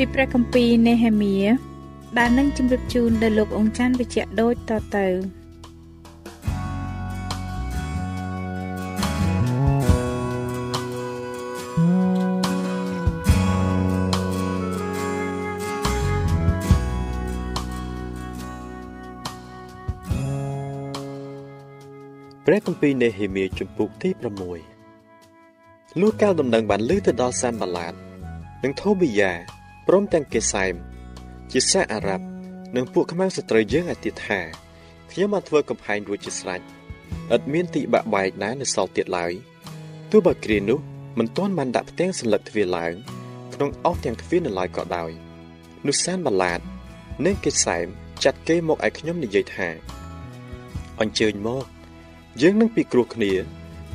ពីព្រះគម្ពីរនេហេមៀដែលនឹងជម្រាបជូនដល់លោកអង្ចាន់វិជ្ជៈដូចតទៅព្រះគម្ពីរនេហេមៀជំពូកទី6លុះកាលដំណឹងបានលើទៅដល់សានបាឡាតនិងថូប៊ីយ៉ា ព្រមទាំងកេសែមជាសាអារ៉ាប់និងពួកខ្មាំងសត្រូវយើងឲ្យទៀតថាខ្ញុំបានធ្វើកំផែងរួចជាស្រេចឥតមានទីបាក់បែកណានៅសល់ទៀតឡើយទោះបើគ្រានោះមិនទាន់បានដាក់ផ្ទាំងសន្លឹកទ្វារឡើងក្នុងអស់ទាំងទ្វារនៅឡើយក៏ដោយនោះសានបាឡាតនិងកេសែមចាត់គេមកឲ្យខ្ញុំនិយាយថាអញ្ជើញមកយើងនឹងពិគ្រោះគ្នា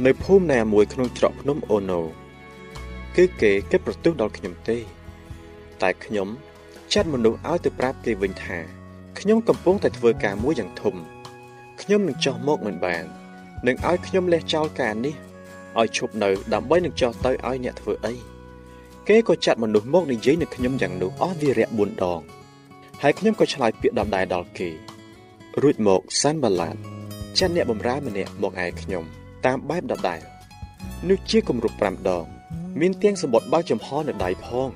នៅភូមិណាមួយក្នុងច្រកភ្នំអូណូគឺគេគិតប្រទោសដល់ខ្ញុំទេ តែខ្ញុំចាត់មនុស្សឲ្យទៅប្រាប់គេវិញថាខ្ញុំកំពុងតែធ្វើការមួយយ៉ាងធំខ្ញុំនឹងចោះមកមិនបាននឹងឲ្យខ្ញុំលះចោលការនេះឲ្យឈប់នៅដើម្បីនឹងចោះទៅឲ្យអ្នកធ្វើអីគេក៏ចាត់មនុស្សមកនិយាយនឹងខ្ញុំយ៉ាងនោះអស់វារៈ4ដងហើយខ្ញុំក៏ឆ្លើយពាក្យដដែលដល់គេរួចមកសានបាឡាតចាត់អ្នកបម្រើម្នាក់មកឯខ្ញុំតាមបែបដដែលនោះជាគម្រប់5ដង មានទាំងសម្បត្តិបើកចំហនៅដៃផង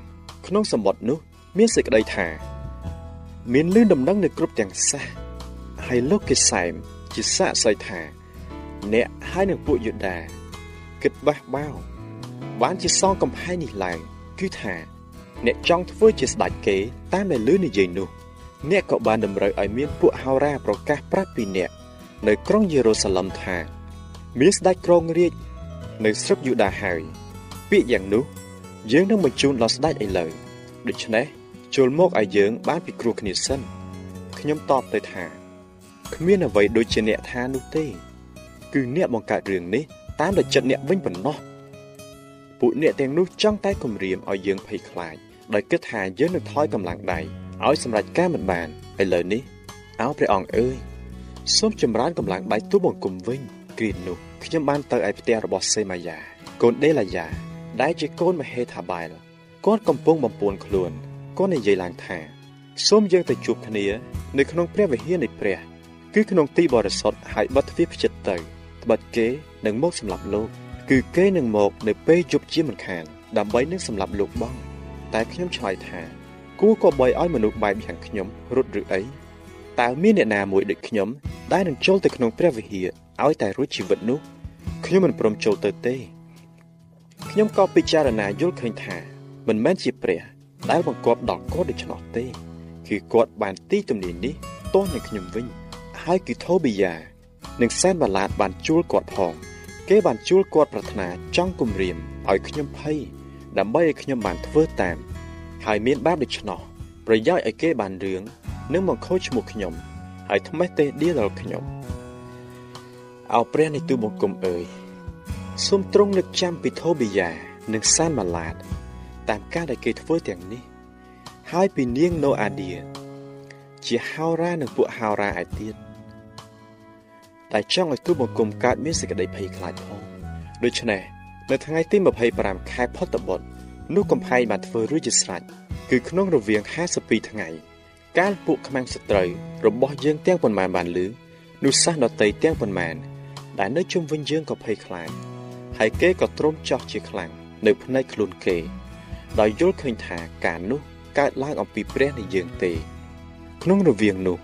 ក្នុងសម្បត្តិនោះ មានសេចក្តីថា មានលឺដំណឹងនៅគ្រប់ទាំងសាសហើយលោកគេសែមជាសាកសីថា អ្នកហើយនឹងពួកយូដាគិតបះបោបានជាសងកំផែងនេះឡើងគឺថា អ្នកចង់ធ្វើជាស្ដេចគេ តាមដែលលឺនិយាយនោះ អ្នកក៏បានតម្រូវឲ្យមានពួកហោរាប្រកាសប្រាប់ពីអ្នកនៅក្រុងយេរូសាឡឹមថា មានស្ដេចក្រុងរាជនៅស្រុកយូដាហើយពាក្យយ៉ាងនោះ យើងនឹងបញ្ជូនដល់ស្ដេចឥឡូវដូច្នេះចូលមកឲ្យយើង បានពិគ្រោះគ្នាសិនខ្ញុំតបទៅថាគ្មានអ្វីដូចជាអ្នកថានោះទេ គឺអ្នកបង្កើតរឿងនេះតាមតែចិត្តអ្នកវិញប៉ុណ្ណោះពួកអ្នកទាំងនោះចង់តែគំរាមឲ្យយើងភ័យខ្លាចដោយគិតថាយើងនឹងថយកម្លាំងដៃឲ្យសម្រេចការមិនបានឥឡូវនេះអោព្រះអង្គអើយសូមចម្រើនកម្លាំងដៃទូបង្គំវិញគ្រានោះខ្ញុំបានទៅឯផ្ទះរបស់សេម៉ាយ៉ាកូនដេឡាយ៉ា ដែលជាកូនមហេថាបែលគាត់កំពុងបំពួនខ្លួនគាត់និយាយឡើងថាសូមយើងទៅជួបគ្នានៅក្នុងព្រះវិហារនៃព្រះគឺក្នុងទីបរិសុទ្ធហើយបិទទ្វារផ្ចិតទៅត្បិតគេនឹងមកសម្លាប់លោកគឺគេនឹងមកនៅពេលយប់ជាមិនខានដើម្បីនឹងសម្លាប់លោកបងតែខ្ញុំឆ្លើយថាគួរក៏បីឲ្យមនុស្សបែបយ៉ាងខ្ញុំរត់ឬអីតើមានអ្នកណាមួយដូចខ្ញុំដែលនឹងចូលទៅក្នុងព្រះវិហារឲ្យតែរួចជីវិតនោះខ្ញុំមិនព្រមចូលទៅទេ ខ្ញុំក៏ពិចារណាយល់ឃើញថា មិនមែនជាព្រះ ដែលបង្គាប់ដល់គាត់ដូច្នោះទេ គឺគាត់បានទីទំនាញនេះទាស់នឹងខ្ញុំវិញ ហើយគឺថូប៊ីយ៉ានិងសែនបាឡាតបានជួលគាត់ផង គេបានជួលគាត់ប្រាថ្នាចង់គំរាមឲ្យខ្ញុំភ័យដើម្បីឲ្យខ្ញុំបានធ្វើតាម ហើយមានបាបដូច្នោះប្រយោជន៍ឲ្យគេបានរឿងនិងមកខូចឈ្មោះខ្ញុំ ហើយថ្មេះទេឌីដល់ខ្ញុំអោព្រះនៃទូបង្គំអើយ សូមទ្រង់នឹកចាំពីថូប៊ីយ៉ានិងសានម៉ាឡាតតាមការដែលគេធ្វើទាំងនេះ ហើយពីនាងណូអាឌៀជាហោរានិងពួកហោរាឯទៀតតែចង់ឲ្យទូបង្គំកើតមានសេចក្តីភ័យខ្លាចផងដូច្នេះនៅថ្ងៃទី25ខែផុតបុត្រនោះកំផែងបានធ្វើរួចជាស្រេចគឺក្នុងរវាង52ថ្ងៃ កាលពួកខ្មាំងសត្រូវរបស់យើងទាំងប៉ុន្មានបានលឺនោះសះដតីទាំងប៉ុន្មាន ដែលនៅជុំវិញយើងក៏ភ័យខ្លាច ហើយគេក៏ទ្រាំចោះជាខ្លាំងនៅភ្នែកខ្លួនគេ ដោយយល់ឃើញថាការនោះកើតឡើងអំពីព្រះនៃយើងទេ ក្នុងរវាងនោះ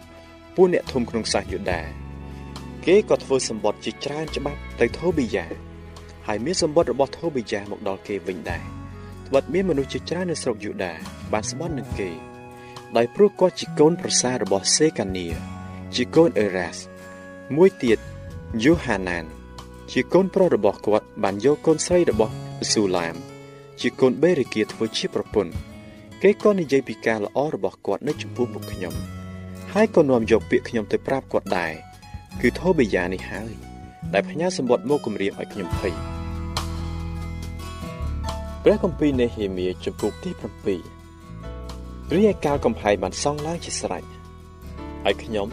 ពួកអ្នកធំក្នុងសាសយូដា គេក៏ធ្វើសម្បត្តិជាច្រើនច្បាប់ទៅថូប៊ីយ៉ាហើយមានសម្បត្តិរបស់ថូប៊ីយ៉ាមកដល់គេវិញដែរត្បិតមានមនុស្សជាច្រើននៅស្រុកយូដាបានស្បន់នឹងគេដោយព្រោះគាត់ជាកូនប្រសាររបស់សេកានីជាកូនអេរ៉ាសមួយទៀតយូហាណាន ជាកូនប្រុសរបស់គាត់បានយកកូនស្រីរបស់ស៊ូឡាម ជាកូនបេរីគាធ្វើជាប្រពន្ធគេក៏និយាយពីការល្អរបស់គាត់នៅចំពោះពួកខ្ញុំហើយក៏នាំយកពាក្យខ្ញុំទៅប្រាប់គាត់ដែរគឺថូបេយ៉ានេះហើយដែលផ្ញើសម្បត្តិមកគម្រាមឲ្យខ្ញុំភ័យព្រះគម្ពីរនេហេមៀចំពុកទី7រីឯកាលកំផែងបានសង់ឡើងជាស្រេចហើយខ្ញុំ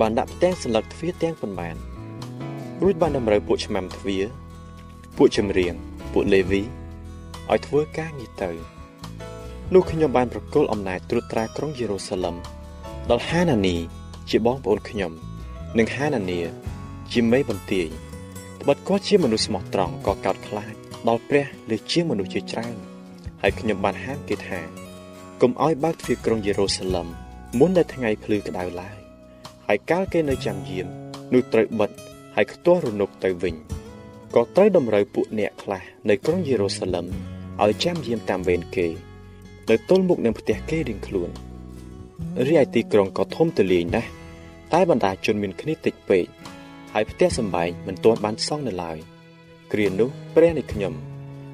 បានដាក់ផ្ទាំងសន្លឹកទ្វារទាំងប៉ុន្មាន រួចបានតម្រូវពួកឆ្មាំទ្វារពួកចម្រៀងពួកលេវីឲ្យធ្វើការងារទៅនោះខ្ញុំបានប្រគល់អំណាចត្រួតត្រាក្រុងយេរូសាឡឹមដល់ហានានី ជាបងប្អូនខ្ញុំ និងហានានីជាមេបន្ទាយត្បិតគាត់ជាមនុស្សស្មោះត្រង់ក៏កោតខ្លាចដល់ព្រះលើជាងមនុស្សជាច្រើនហើយខ្ញុំបានហាមគេថាកុំឲ្យបើកទ្វារក្រុងយេរូសាឡឹមមុនដល់ថ្ងៃភ្លឺក្តៅឡើយហើយកាលគេនៅចាំយាមនោះត្រូវបិទ ហើយខ្ទាស់រនុកទៅវិញក៏ត្រូវតម្រូវពួកអ្នកខ្លះនៅក្រុងយេរូសាឡឹមឲ្យចាំយាមតាមវេនគេនៅទល់មុខនឹងផ្ទះគេរៀងខ្លួនរីឯទីក្រុងក៏ធំទូលាយណាស់តែបណ្ដាជនមានគ្នាតិចពេកហើយផ្ទះសម្បែងមិនទាន់បានសង់នៅឡើយគ្រានោះព្រះនៃខ្ញុំ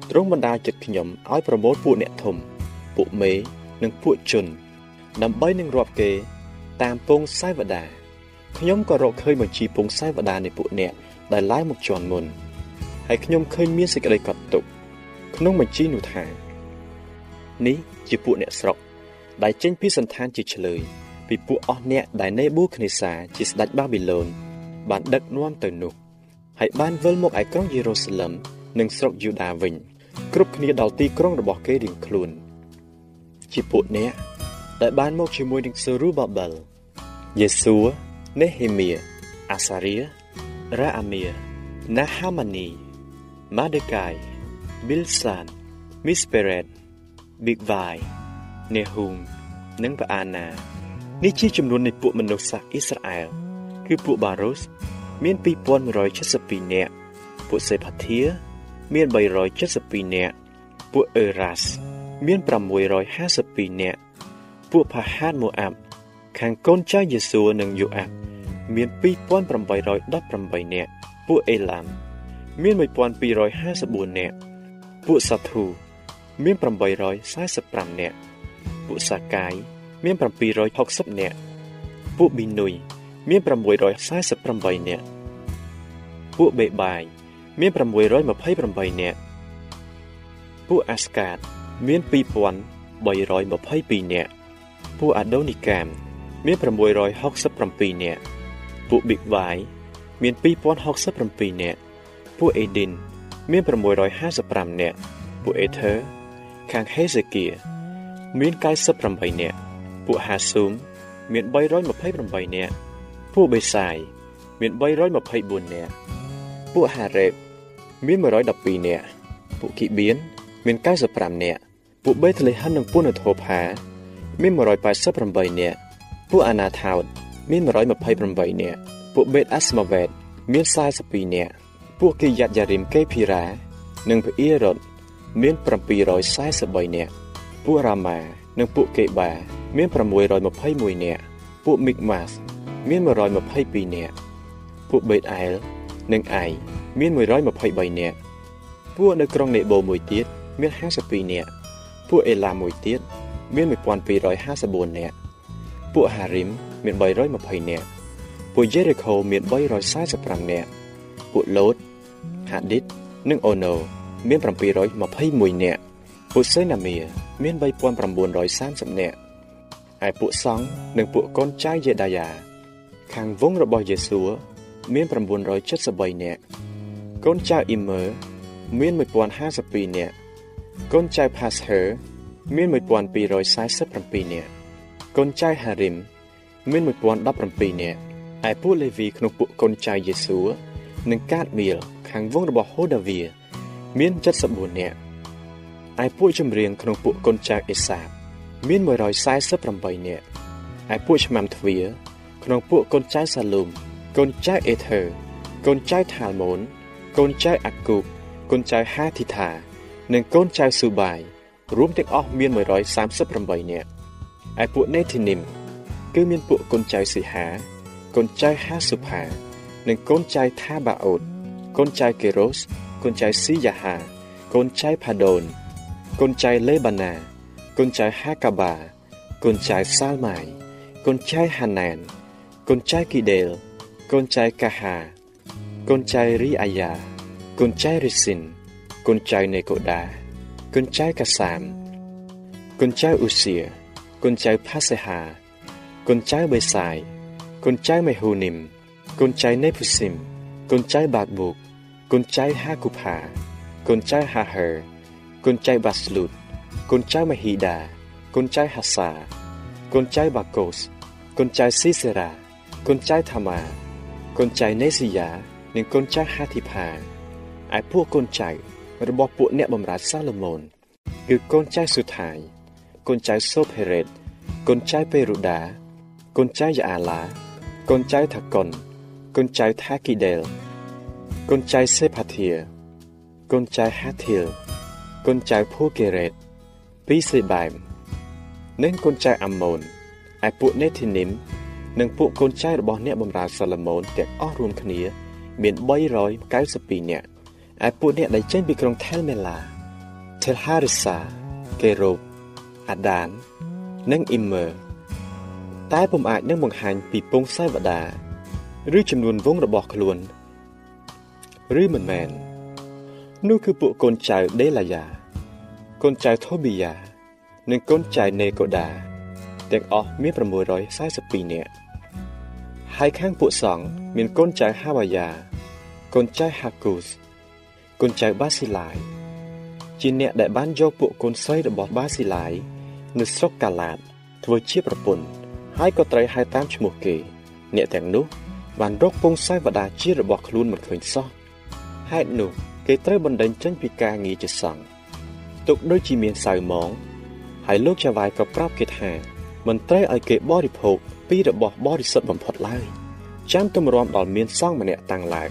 ទ្រង់បណ្ដាចិត្តខ្ញុំឲ្យប្រមូលពួកអ្នកធំ ពួកមេនិងពួកជន ដើម្បីនឹងរាប់គេ តាមពងសាយវតា ខ្ញុំក៏រកឃើញបញ្ជីពងសាយវតានៃពួកអ្នកដែលឡើងមកជន់មុនហើយខ្ញុំឃើញមានសេចក្តីកត់ទុក ក្នុងបញ្ជីនោះថានេះជាពួកអ្នកស្រុក ដែលចេញពីសន្តានជាឆ្លើយពីពួកអស់អ្នកដែលនេប៊ូខនេសាជាស្ដេចបាប៊ីឡូនបានដឹកនាំទៅនោះហើយបានវិលមកឯក្រុងយេរូសាឡឹមនិងស្រុកយូដាវិញ គ្រប់គ្នាដល់ទីក្រុងរបស់គេរៀងខ្លួន ជាពួកអ្នកដែលបានមកជាមួយនឹងសេរូបាបែលយេស៊ូ នេហេមៀអាសារៀរ៉ាអាមៀណាហាម៉ានីម៉ាដេកាយប៊ីលសានមីសពេរ៉េតប៊ីកវ៉ៃនេហ៊ូមនិងបាអាណានេះជាចំនួននៃពួកមនុស្សសាសអ៊ីស្រាអែលគឺពួកបារ៉ូសមាន2172នាក់ពួកសេផាធាមាន372នាក់ពួកអេរ៉ាសមាន652នាក់ពួកផាហាតម៉ូអាប់ ខាងកូនចៅយេស៊ូនិងយូអាប់មាន2818នាក់ពួកអេឡាំមាន1254នាក់ពួកសាធូមាន845នាក់ពួកសាកាយមាន760នាក់ពួកប៊ីនុយមាន648នាក់ពួកបេបាយមាន628នាក់ពួកអាស្កាតមាន2322នាក់ពួកអាដូនីកាម មាន667នាក់ពួកប៊ីកវ៉ៃមាន2067នាក់ពួកអេឌីនមាន655នាក់ពួកអេធើខាងហេសេគៀមាន98នាក់ពួកហាស៊ូមមាន328នាក់ពួកបេសាយមាន324នាក់ពួកហារ៉េបមាន112នាក់ពួកគីបៀនមាន95នាក់ពួកបេតលេហឹមនិងពួកនធោផាមាន188នាក់ ពួកអាណាថោតមាន128នាក់ពួកបេតអាស្ម៉ាវេតមាន42នាក់ពួកគីយ៉ាត់យ៉ារីមកេភីរ៉ានិងភីអ៊ីរ៉ុតមាន743នាក់ពួករ៉ាម៉ានិងពួកកេបាមាន621នាក់ពួកមីកម៉ាសមាន122នាក់ពួកបេតអែលនិងអៃមាន123នាក់ពួកនៅក្រុងនេបូមួយទៀតមាន52នាក់ពួកអេឡាមួយទៀតមាន1254នាក់ ពួកហារីមមាន320នាក់ពួកយេរីខូមាន345នាក់ពួកឡូតហាឌីតនិងអូណូមាន721នាក់ពួកសេណាមៀមាន3930នាក់ឯពួកសង្ឃនិងពួកកូនចៅយេដាយ៉ាខាងវងរបស់យេស៊ូមាន973នាក់កូនចៅអ៊ីមើមាន1052នាក់កូនចៅផាសហឺមាន1247នាក់ កូនចៅហារីមមាន1017នាក់ឯពួកលេវីក្នុងពួកកូនចៅយេស៊ូនិងកាតមៀលខាងវងរបស់ហូដាវីមាន74នាក់ឯពួកចម្រៀងក្នុងពួកកូនចៅអេសាបមាន148នាក់ឯពួកឆ្មាំទ្វារក្នុងពួកកូនចៅសាឡូមកូនចៅអេធើកូនចៅថាល់ម៉ូនកូនចៅអាគូបកូនចៅហាធីថា និងកូនចៅស៊ូបាយរួមទាំងអស់មាន138នាក់ ឯពួកនេធីនីមគឺមានពួកកូនចៅស៊ីហាកូនចៅហាសុផានិងកូនចៅថាបាអូតកូនចៅកេរ៉ូសកូនចៅស៊ីយ៉ាហាកូនចៅផាដូនកូនចៅលេបាណាកូនចៅហាកាបាកូនចៅសាលម៉ៃកូនចៅហាណានកូនចៅគីដេលកូនចៅកាហាកូនចៅរីអាយ៉ាកូនចៅរីស៊ីនកូនចៅនេកូដាកូនចៅកាសាមកូនចៅអ៊ូសៀ កូនចៅផាសេហាកូនចៅបេសាយកូនចៅមេហ៊ូនីមកូនចៅនេភូស៊ីមកូនចៅបាកបូកកូនចៅហាគូផាកូនចៅហាហឺកូនចៅបាស្លូតកូនចៅមហ៊ីដាកូនចៅហាសាកូនចៅបាកូសកូនចៅស៊ីសេរ៉ាកូនចៅថាម៉ាកូនចៅនេស៊ីយ៉ានិងកូនចៅហាធីផាឯពួកកូនចៅរបស់ពួកអ្នកបម្រើសាឡូមោនគឺកូនចៅស៊ូថៃ កូនចៅសូផេរ៉េតកូនចៅពេរូដាកូនចៅយ៉ាអាឡាកូនចៅថាកុនកូនចៅថាគីដេលកូនចៅសេផាធាកូនចៅហាធីលកូនចៅភូកេរ៉េតពីសេបែមនិងកូនចៅអាម៉ូនឯពួកនេធីនីមនិងពួកកូនចៅរបស់អ្នកបម្រើសាឡូមោនទាំងអស់រួមគ្នា មាន392នាក់ឯពួកអ្នកដែលចេញពីក្រុងថែលមេឡាថេលហារិសាកេរ៉ូប អាដាន និងអ៊ីមើតែពុំអាចនឹងបង្ហាញពីពងសាវតាឬចំនួនវងរបស់ខ្លួនឬមិនមែននោះគឺពួកកូនចៅដេឡាយ៉ាកូនចៅថូប៊ីយ៉ានិងកូនចៅនេកូដាទាំងអស់មាន642នាក់ហើយខាងពួកសង្ឃមានកូនចៅហាវ៉ាយ៉ាកូនចៅហាគូសកូនចៅបាស៊ីឡាយជាអ្នកដែលបានយកពួកកូនស្រីរបស់បាស៊ីឡាយ នៅស្រុកកាឡាតធ្វើជាប្រពន្ធហើយក៏ត្រូវហៅតាមឈ្មោះគេ អ្នកទាំងនោះ បានរកពងសាយវតាជារបស់ខ្លួនមិនឃើញសោះហេតុនោះគេត្រូវបណ្ដេញចេញពីការងារជាសង្ឃទុកដូចជាមានសៅម៉ងហើយលោកចាវាយក៏ប្រាប់គេថាមិនត្រូវឲ្យគេបរិភោគពីរបស់បរិសុទ្ធបំផុតឡើយចាំទម្រាំដល់មានសង្ឃម្នាក់តាំងឡើង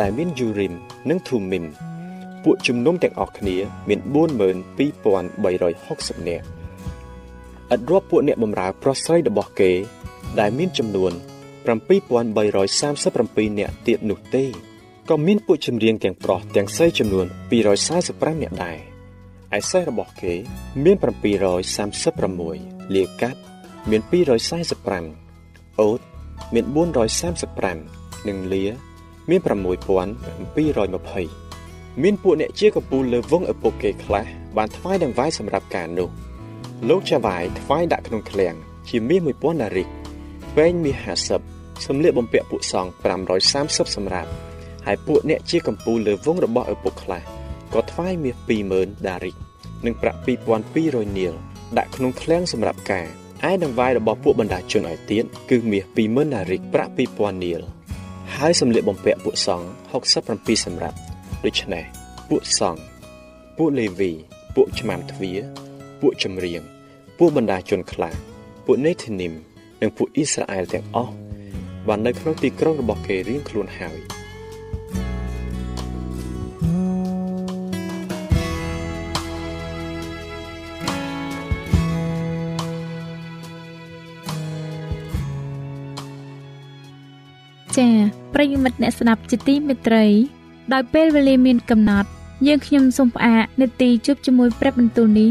ដែលមានយូរីមនិងធូមីមពួកជំនុំទាំងអស់គ្នា មាន42360នាក់ ឥតរាប់ពួកអ្នកបម្រើប្រុសស្រីរបស់គេ ដែលមានចំនួន7337នាក់ទៀតនោះទេក៏មានពួកចម្រៀងទាំងប្រុសទាំងស្រីចំនួន245នាក់ដែរឯសិស្សរបស់គេ មាន736លាកាត់មាន245អូតមាន435និងលាមាន6720មានពួកអ្នកជាកពូលលើវងឪពុកគេខ្លះបានថ្វាយដង្វាយសម្រាប់ការនោះ លោកចាវាយថ្វាយដាក់ក្នុងឃ្លាំងជាមាស1000ដារិកវែងមាស50សម្លៀកបំពាក់ពួកសង្ឃ530សម្រាប់ហើយពួកអ្នកជាកម្ពូលលើវងរបស់ឪពុកខ្លះក៏ថ្វាយមាស20000ដារិកនិងប្រាក់2200នាលដាក់ក្នុងឃ្លាំងសម្រាប់ការឯដង្វាយរបស់ពួកបណ្ដាជនឲ្យទៀតគឺមាស20000ដារិកប្រាក់2000នាលហើយសម្លៀកបំពាក់ពួកសង្ឃ67សម្រាប់ដូច្នេះពួកសង្ឃពួកលេវីពួកឆ្មាំទ្វារ ពួកចម្រៀង ពួកបណ្ដាជនខ្លះពួកនេធីនីមនិងពួកអ៊ីស្រាអែលទាំងអស់បាននៅក្នុងទីក្រុងរបស់គេរៀងខ្លួនហើយចា៎ប្រិយមិត្តអ្នកស្ដាប់ជាទីមេត្រី ដោយពេលវេលាមានកំណត់ យើងខ្ញុំសូមផ្អាកនាទីជប់ជាមួយព្រឹបបន្ទូលនេះ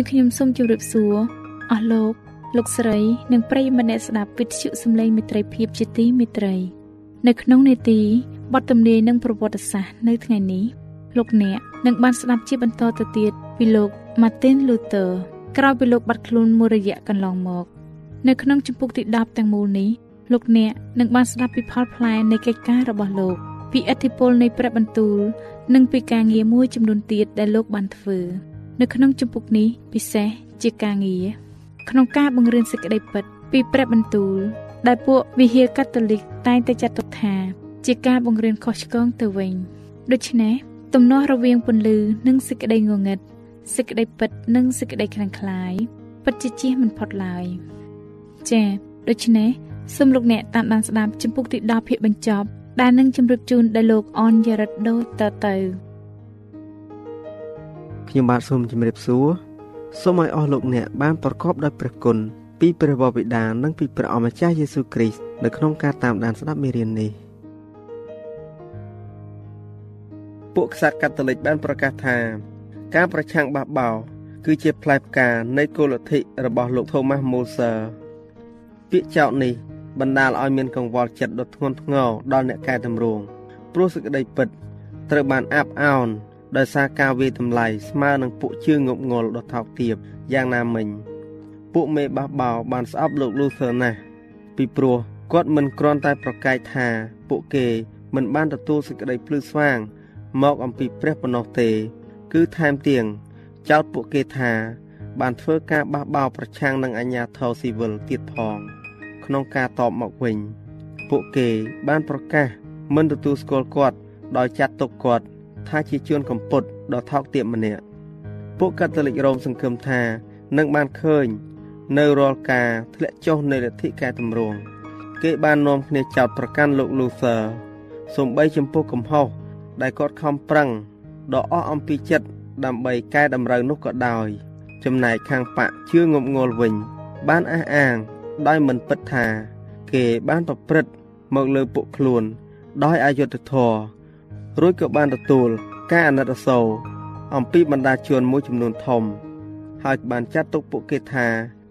នាងខ្ញុំសូមជម្រាបសួរអស់លោកលោកស្រី និងប្រិយមិត្តអ្នកស្ដាប់វិទ្យុសំឡេងមិត្តភាពជាទីមេត្រី នៅក្នុងនេតិបទទំនាយនិងប្រវត្តិសាស្ត្រនៅថ្ងៃនេះលោកអ្នកនឹងបានស្ដាប់ជាបន្តទៅទៀតពីលោក Martin Luther ក្រោយពីលោកបាត់ខ្លួនមួយរយៈកន្លងមក នៅក្នុងជំពូកទី10ទាំងមូលនេះលោកអ្នកនឹងបានស្ដាប់ពីផលផ្លែនៃកិច្ចការរបស់លោក ពីឥទ្ធិពលនៃព្រះបន្ទូល និងពីការងារមួយចំនួនទៀតដែលលោកបានធ្វើ នៅក្នុងជំពូកនេះពិសេសជាការងារក្នុងការបង្រៀនសេចក្តីពិតពីព្រះបន្ទូល ដែលពួកវិហារកាតូលិកតែងតែចាត់ទុកថា ជាការបង្រៀនខុសឆ្គងទៅវិញដូច្នេះទំនាស់រវាងពន្លឺនិងសេចក្តីងងឹតសេចក្តីពិតនិងសេចក្តីខ្លាំងក្លាយពិតជាជៀសមិនផុតឡើយចា៎ដូច្នេះសូមលោកអ្នកតាមដានស្ដាប់ជំពូកទី10ភាគបញ្ចប់ដែលនឹងជម្រាបជូនដល់លោកអនយរិតដូចតទៅ ខ្ញុំបាទសូមជម្រាបសួរសូមឲ្យអស់លោកអ្នកបានប្រកបដោយព្រះគុណពីព្រះវរបិតានិងពីព្រះអម្ចាស់យេស៊ូវគ្រីស្ទនៅក្នុងការតាមដានស្ដាប់មេរៀននេះពួកក្សត្រកាតូលិកបានប្រកាសថាការប្រឆាំងបះបោគឺជាផ្លែផ្កានៃគោលលទ្ធិរបស់លោក Thomas Moser ពាក្យចោទនេះបណ្ដាលឲ្យមានកង្វល់ចិត្តដ៏ធ្ងន់ធ្ងរដល់អ្នកកែតម្រង់ព្រោះសេចក្តីពិត ត្រូវបានអាប់អោន ដោយសារការវាយតម្លៃស្មើនឹងពួកជឿងប់ងល់ដ៏ថោកទាបយ៉ាងណាមិញពួកមេបះបោបានស្អប់លោក Luther ណាស់ពីព្រោះគាត់មិនគ្រាន់តែប្រកែកថាពួកគេមិនបានទទួលសេចក្តីភ្លឺស្វាង មកអំពីព្រះប៉ុណ្ណោះទេ គឺថែមទាំងចោទពួកគេថា បានធ្វើការបះបោប្រឆាំងនឹងអាញាធរស៊ីវិលទៀតផង ក្នុងការតបមកវិញ ពួកគេបានប្រកាសមិនទទួលស្គាល់គាត់ដោយចាត់ទុកគាត់ ថាជាជួនកំពុតដ៏ថោកទាបម្នាក់ពួកកាតូលិករ៉ូមសង្ឃឹមថានឹងបានឃើញ នៅរាល់ការធ្លាក់ចុះនៃលទ្ធិកែតម្រង់គេបាននាំគ្នាចោទប្រកាន់លោក Luther សំបីចំពោះកំហុសដែលគាត់ខំប្រឹងដ៏អស់អំពីចិត្តដើម្បីកែតម្រូវនោះក៏ដោយ ចំណែកខាងបកជឿងប់ងល់វិញ បានអះអាងដោយមិនពិតថា គេបានប្រព្រឹត្តមកលើពួកខ្លួន ដោយអយុត្តិធម៌ រួចក៏បានទទួលការអាណិតអាសូរអំពីបណ្ដាជនមួយចំនួនធំ ហើយបានចាត់ទុកពួកគេថា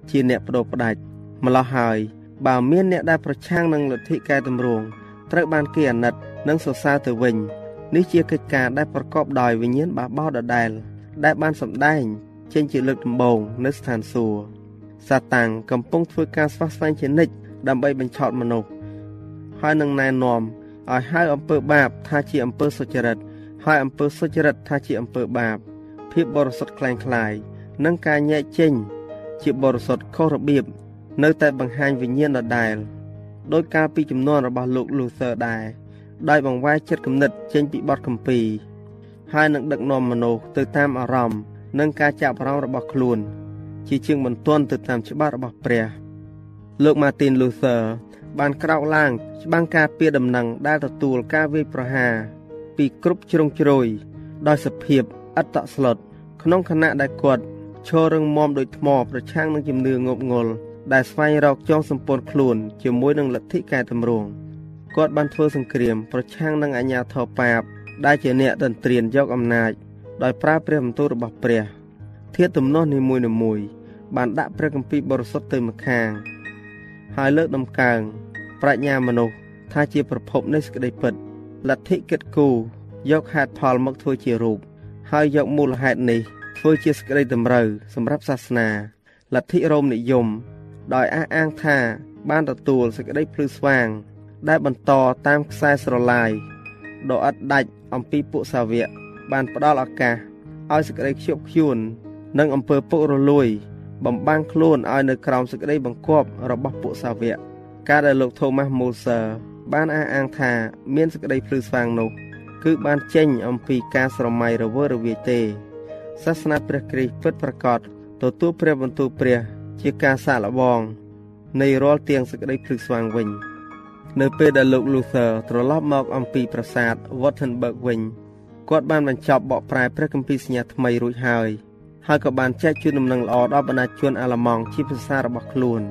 ជាអ្នកបដូរផ្ដាច់ម្លោះហើយបើមានអ្នកដែលប្រឆាំងនឹងលទ្ធិកែតម្រង់ត្រូវបានគេអាណិតនិងសរសើរទៅវិញនេះជាកិច្ចការដែលប្រកបដោយវិញ្ញាណបះបោដដែល ដែលបានសម្ដែងចេញជាលើកដំបូងនៅស្ថានសួគ៌សាតាំងកំពុងធ្វើការស្វះស្វែងជានិច្ចដើម្បីបញ្ឆោតមនុស្សហើយនឹងណែនាំ ឲ្យហៅអំពើបាបថាជាអំពើសុចរិតហើយអំពើសុចរិតថាជាអំពើបាប ភាពបរិសុទ្ធคล้ายคล้ายនិងការញែកចេញ ជាបរិសុទ្ធខុសរបៀបនៅតែបង្ហាញវិញ្ញាណដដែលដោយការពីចំនួនរបស់លោក Luther ដែរដោយបង្វែរចិត្តគំនិតចេញពីបទកម្ពីហើយនឹងដឹកនាំមនុស្សទៅតាមអារម្មណ៍និងការចាប់អារម្មណ៍របស់ខ្លួន ជាជាងបន្ទាន់ទៅតាមច្បាប់របស់ព្រះលោក Martin Luther បានក្រោកឡើងច្បាំងការពារដំណឹងដែលទទួលការវាយប្រហារពីគ្រប់ជ្រុងជ្រោយដោយសភាពអត្តស្លុតក្នុងខណៈដែលគាត់ឈររឹងមាំដូចថ្មប្រឆាំងនឹងជំនឿងប់ងល់ដែលស្វែងរកចងសម្ព័ន្ធខ្លួនជាមួយនឹងលទ្ធិកែតម្រង់គាត់បានធ្វើសង្គ្រាមប្រឆាំងនឹងអាញាធរបាប ដែលជាអ្នកដន្ទ្រានយកអំណាច ដោយប្រើព្រះបន្ទូលរបស់ព្រះធាតុទំនាស់នីមួយៗបានដាក់ព្រះគម្ពីរបរិសុទ្ធទៅម្ខាង ហើយលើកដំកើងប្រាជ្ញាមនុស្សថាជាប្រភពនៃសេចក្តីពិតលទ្ធិគិតគូរយកហេតុផលមកធ្វើជារូបហើយយកមូលហេតុនេះធ្វើជាសេចក្តីតម្រូវសម្រាប់សាសនាលទ្ធិរ៉ូមនិយម ដោយអះអាងថាបានទទួលសេចក្តីភ្លឺស្វាង ដែលបន្តតាមខ្សែស្រឡាយដ៏ឥតដាច់អំពីពួកសាវកបានផ្ដល់ឱកាសឲ្យសេចក្តីខ្ជាប់ខ្ជួន និងអំពើពុករលួយ បំបាំងខ្លួនឲ្យនៅក្រោមសេចក្តីបង្គាប់របស់ពួកសាវកការដែលលោកថូម៉ាស់មូសឺបានអះអាងថាមានសេចក្តីភ្លឺស្វាងនោះគឺបានចេញអំពីការស្រមៃរវើរវាយទេសាសនាព្រះគ្រីស្ទពិតប្រាកដទទួលព្រះបន្ទូលព្រះជាការសាកល្បងនៃរាល់ទៀងសេចក្តីភ្លឺស្វាងវិញ នៅពេលដែលលោក Luther ត្រឡប់មកអំពីប្រាសាទ Wittenberg វិញគាត់បានបញ្ចប់បកប្រែព្រះគម្ពីរសញ្ញាថ្មីរួចហើយ ហើយក៏បានចែកជូនដំណឹងល្អដល់បណ្ដាជនអាល្លឺម៉ង់ជាភាសារបស់ខ្លួន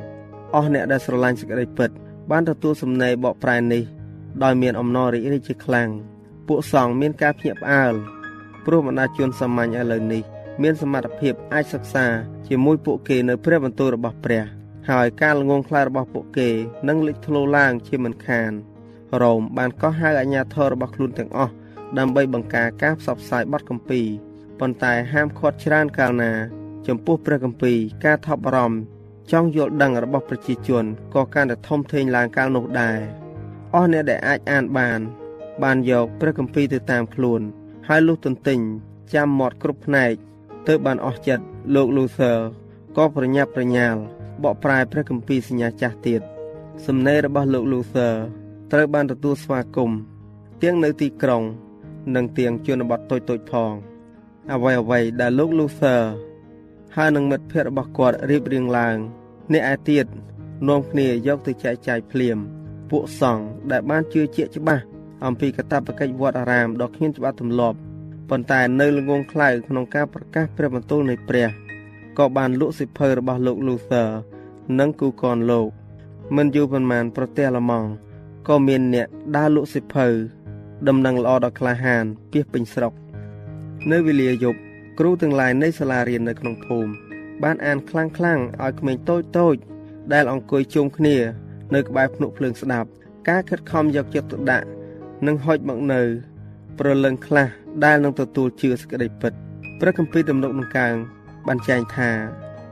អស់អ្នកដែលស្រឡាញ់សេចក្តីពិត បានទទួលសំណេរបកប្រែនេះដោយមានអំណររីករាយជាខ្លាំងពួកសង្ឃមានការភ្ញាក់ផ្អើលព្រោះបណ្ដាជនសាមញ្ញឥឡូវនេះមានសមត្ថភាពអាចសិក្សាជាមួយពួកគេនៅព្រះបន្ទូលរបស់ព្រះហើយការល្ងងខ្លៅរបស់ពួកគេនឹងលេចធ្លោឡើងជាមិនខានរ៉ូមបានកោះហៅអាជ្ញាធររបស់ខ្លួនទាំងអស់ដើម្បីបង្ការការផ្សព្វផ្សាយបទគម្ពីរ ប៉ុន្តែហាមឃាត់ច្រើនកាលណា ចំពោះព្រះគម្ពីរការថប់បារម្ភចង់យល់ដឹងរបស់ប្រជាជនក៏កាន់តែធំធេងឡើងកាលនោះដែរអស់អ្នកដែលអាចអានបាន បានយកព្រះគម្ពីរទៅតាមខ្លួន ហើយលុះទន្ទិញចាំមាត់គ្រប់ផ្នែកទើបបានអស់ចិត្តលោក Luther ក៏ប្រញាប់ប្រញាល់បកប្រែព្រះគម្ពីរសញ្ញាចាស់ទៀតសំណេររបស់លោក Luther ត្រូវបានទទួលស្វាគមន៍ទាំងនៅទីក្រុង និងទាំងជនបទតូចៗផង អ្វីអ្វីដែលលោក Luther ហើយនឹងមិត្តភ័ក្តិរបស់គាត់រៀបរៀងឡើងអ្នកឯទៀតនាំគ្នាយកទៅចែកចាយភ្លាម ពួកសង្ឃដែលបានជឿជាក់ច្បាស់អំពីកតបកិច្ចវត្តអារាមដ៏គ្មានច្បាប់ទម្លាប់ប៉ុន្តែនៅល្ងងខ្លៅក្នុងការប្រកាសព្រះបន្ទូលនៃព្រះក៏បានលក់សិភៅរបស់លោក Luther និងគូកនលោក មិនយូរប៉ុន្មានប្រទេសអាល្លឺម៉ង់ក៏មានអ្នកដើរលក់សិភៅដំណឹងល្អដល់ក្លាហានពីពេញស្រុក នៅវេលាយប់គ្រូទាំងឡាយនៃសាលារៀននៅក្នុងភូមិបានអានខ្លាំងខ្លាំងឲ្យក្មេងតូចតូចដែលអង្គុយជុំគ្នា នៅក្បែរភ្នក់ភ្លើងស្ដាប់ ការខិតខំយកចិត្តទុកដាក់និងហុចមកនៅប្រលឹងខ្លះដែលនឹងទទួលជឿសេចក្តីពិតព្រះគម្ពីរទំនុកនឹងកាងបានចែងថា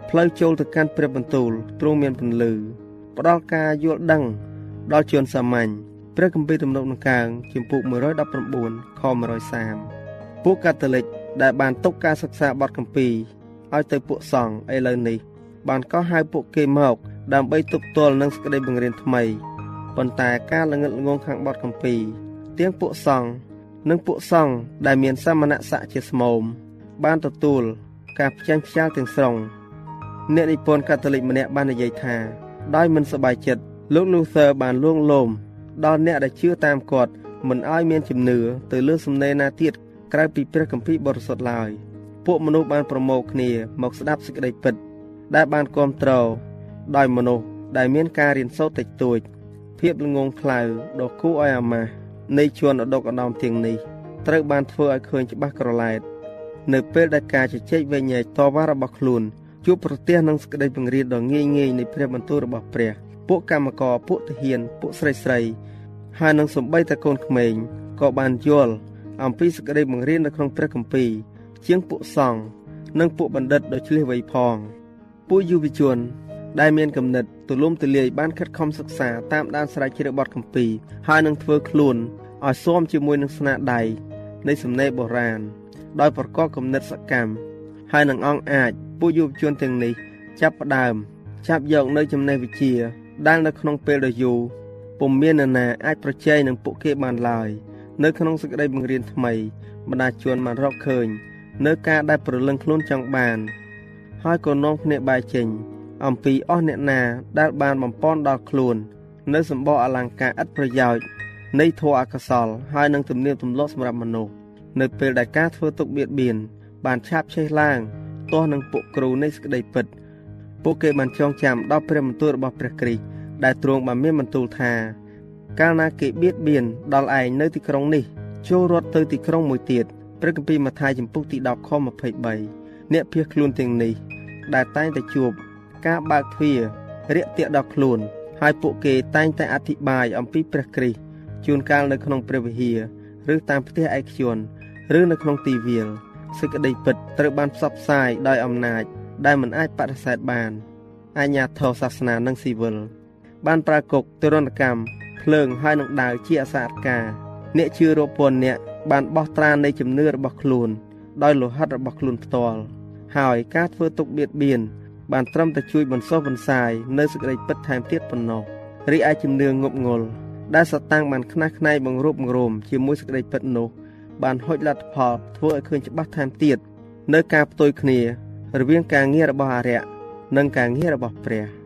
ផ្លូវចូលទៅកាន់ព្រះបន្ទូលទ្រង់មានពន្លឺផ្ដល់ការយល់ដឹងដល់ជនសាមញ្ញព្រះគម្ពីរទំនុកនឹងកាងជំពូក119ខ130 ពួកកាតូលិកដែលបានទុកការសិក្សាបទគម្ពីរឲ្យទៅពួកសង្ឃឥឡូវនេះ បានកោះហៅពួកគេមកដើម្បីទប់ទល់នឹងសេចក្តីបង្រៀនថ្មីប៉ុន្តែការល្ងិតល្ងងខាងបទគម្ពីរទាំងពួកសង្ឃនិងពួកសង្ឃដែលមានសមណស័ក្តិជាស្មោមបានទទួលការផ្ចាញ់ខ្យាលទាំងស្រុងអ្នកនិពន្ធកាតូលិកម្នាក់បាននិយាយថាដោយមិនសប្បាយចិត្តលោក Luther បានលួងលោមដល់អ្នកដែលជឿតាមគាត់មិនឲ្យមានជំនឿទៅលើសំណេរណាទៀត ក្រៅពីព្រះគម្ពីរបរិសុទ្ធឡើយពួកមនុស្សបានប្រមូលគ្នាមកស្ដាប់សេចក្តីពិត ដែលបានគ្រប់គ្រងដោយមនុស្សដែលមានការរៀនសូត្រតិចតួចភាពល្ងងខ្លៅដ៏គួរឲ្យអាម៉ាស់នៃជួនឧត្តកឧត្តមទាំងនេះត្រូវបានធ្វើឲ្យឃើញច្បាស់ក្រឡែតនៅពេលដែលការជជែកវែងញែកតវ៉ារបស់ខ្លួនជួបប្រទះនឹងសេចក្តីបង្រៀនដ៏ងាយងាយនៃព្រះបន្ទូលរបស់ព្រះ ពួកកម្មករពួកទាហានពួកស្រីស្រីហើយនឹងសំបីតកូនក្មេងក៏បានយល់ អំពីសេចក្តីបង្រៀននៅក្នុងព្រះគម្ពីរជាងពួកសង្ឃនិងពួកបណ្ឌិតដ៏ឆ្លៀសវៃផង ពួកយុវជន ដែលមានគំនិតទូលំទូលាយបានខិតខំសិក្សាតាមដានស្រាវជ្រាវបទគម្ពីរហើយនឹងធ្វើខ្លួនឲ្យស៊ាំជាមួយនឹងស្នាដៃនៃសំណេរបុរាណដោយប្រកបគំនិតសកម្មហើយនឹងអង្គអាចពួកយុវជនទាំងនេះចាប់ផ្ដើមចាប់យកនៅចំណេះវិជ្ជាដែលនៅក្នុងពេលដ៏យូរពុំមាននរណាអាចប្រជែងនឹងពួកគេបានឡើយ នៅក្នុងសេចក្តីបង្រៀនថ្មីបណ្ដាជនបានរកឃើញ នៅការដែលប្រលឹងខ្លួនចង់បាន ហើយក៏នាំគ្នាបែកចេញ អំពីអស់អ្នកណាដែលបានបំពន់ដល់ខ្លួន នៅសម្បកអលង្ការឥតប្រយោជន៍នៃធម៌អកុសលហើយនឹងទំនៀមទម្លាប់សម្រាប់មនុស្សនៅពេលដែលការធ្វើទុកបៀតបៀនបានឆាបឆេះឡើងទាស់នឹងពួកគ្រូនៃសេចក្តីពិត ពួកគេបានចងចាំដល់ព្រះបន្ទូលរបស់ព្រះគ្រីស្ទដែលទ្រង់បានមានបន្ទូលថា កាលណាគេបៀតបៀនដល់ឯងនៅទីក្រុងនេះចូលរត់ទៅទីក្រុងមួយទៀតព្រះគម្ពីរម៉ាថាយចំពុកទី10ខ23អ្នកភៀសខ្លួនទាំងនេះ ដែលតែងតែជួបការបើកទ្វាររាក់ទាក់ដល់ខ្លួន ហើយពួកគេតែងតែអធិប្បាយអំពីព្រះគ្រីស្ទជួនកាលនៅក្នុងព្រះវិហារឬតាមផ្ទះឯកជនឬនៅក្នុងទីវាលសេចក្តីពិតត្រូវបានផ្សព្វផ្សាយដោយអំណាច ដែលមិនអាចបដិសេធបានអាញាធរសាសនានិងស៊ីវិលបានប្រើគុកទរណកម្ម ភ្លើងហើយនឹងដាវជាអសារការអ្នកជឿរាប់ពាន់អ្នកបានបោះត្រានៃជំនឿរបស់ខ្លួន ដោយលោហិតរបស់ខ្លួនផ្ទាល់ហើយការធ្វើទុកបៀតបៀនបានត្រឹមតែជួយបន្សោះបន្សាយនៅសេចក្តីពិតថែមទៀតប៉ុណ្ណោះរីឯជំនឿងប់ងល់ដែលសតាំងបានខ្នះខ្នែងបង្រួបបង្រួមជាមួយសេចក្តីពិតនោះបានហុចលទ្ធផលធ្វើឲ្យឃើញច្បាស់ថែមទៀតនៅការផ្ទុយគ្នារវាងការងាររបស់អរិយនិងការងាររបស់ព្រះ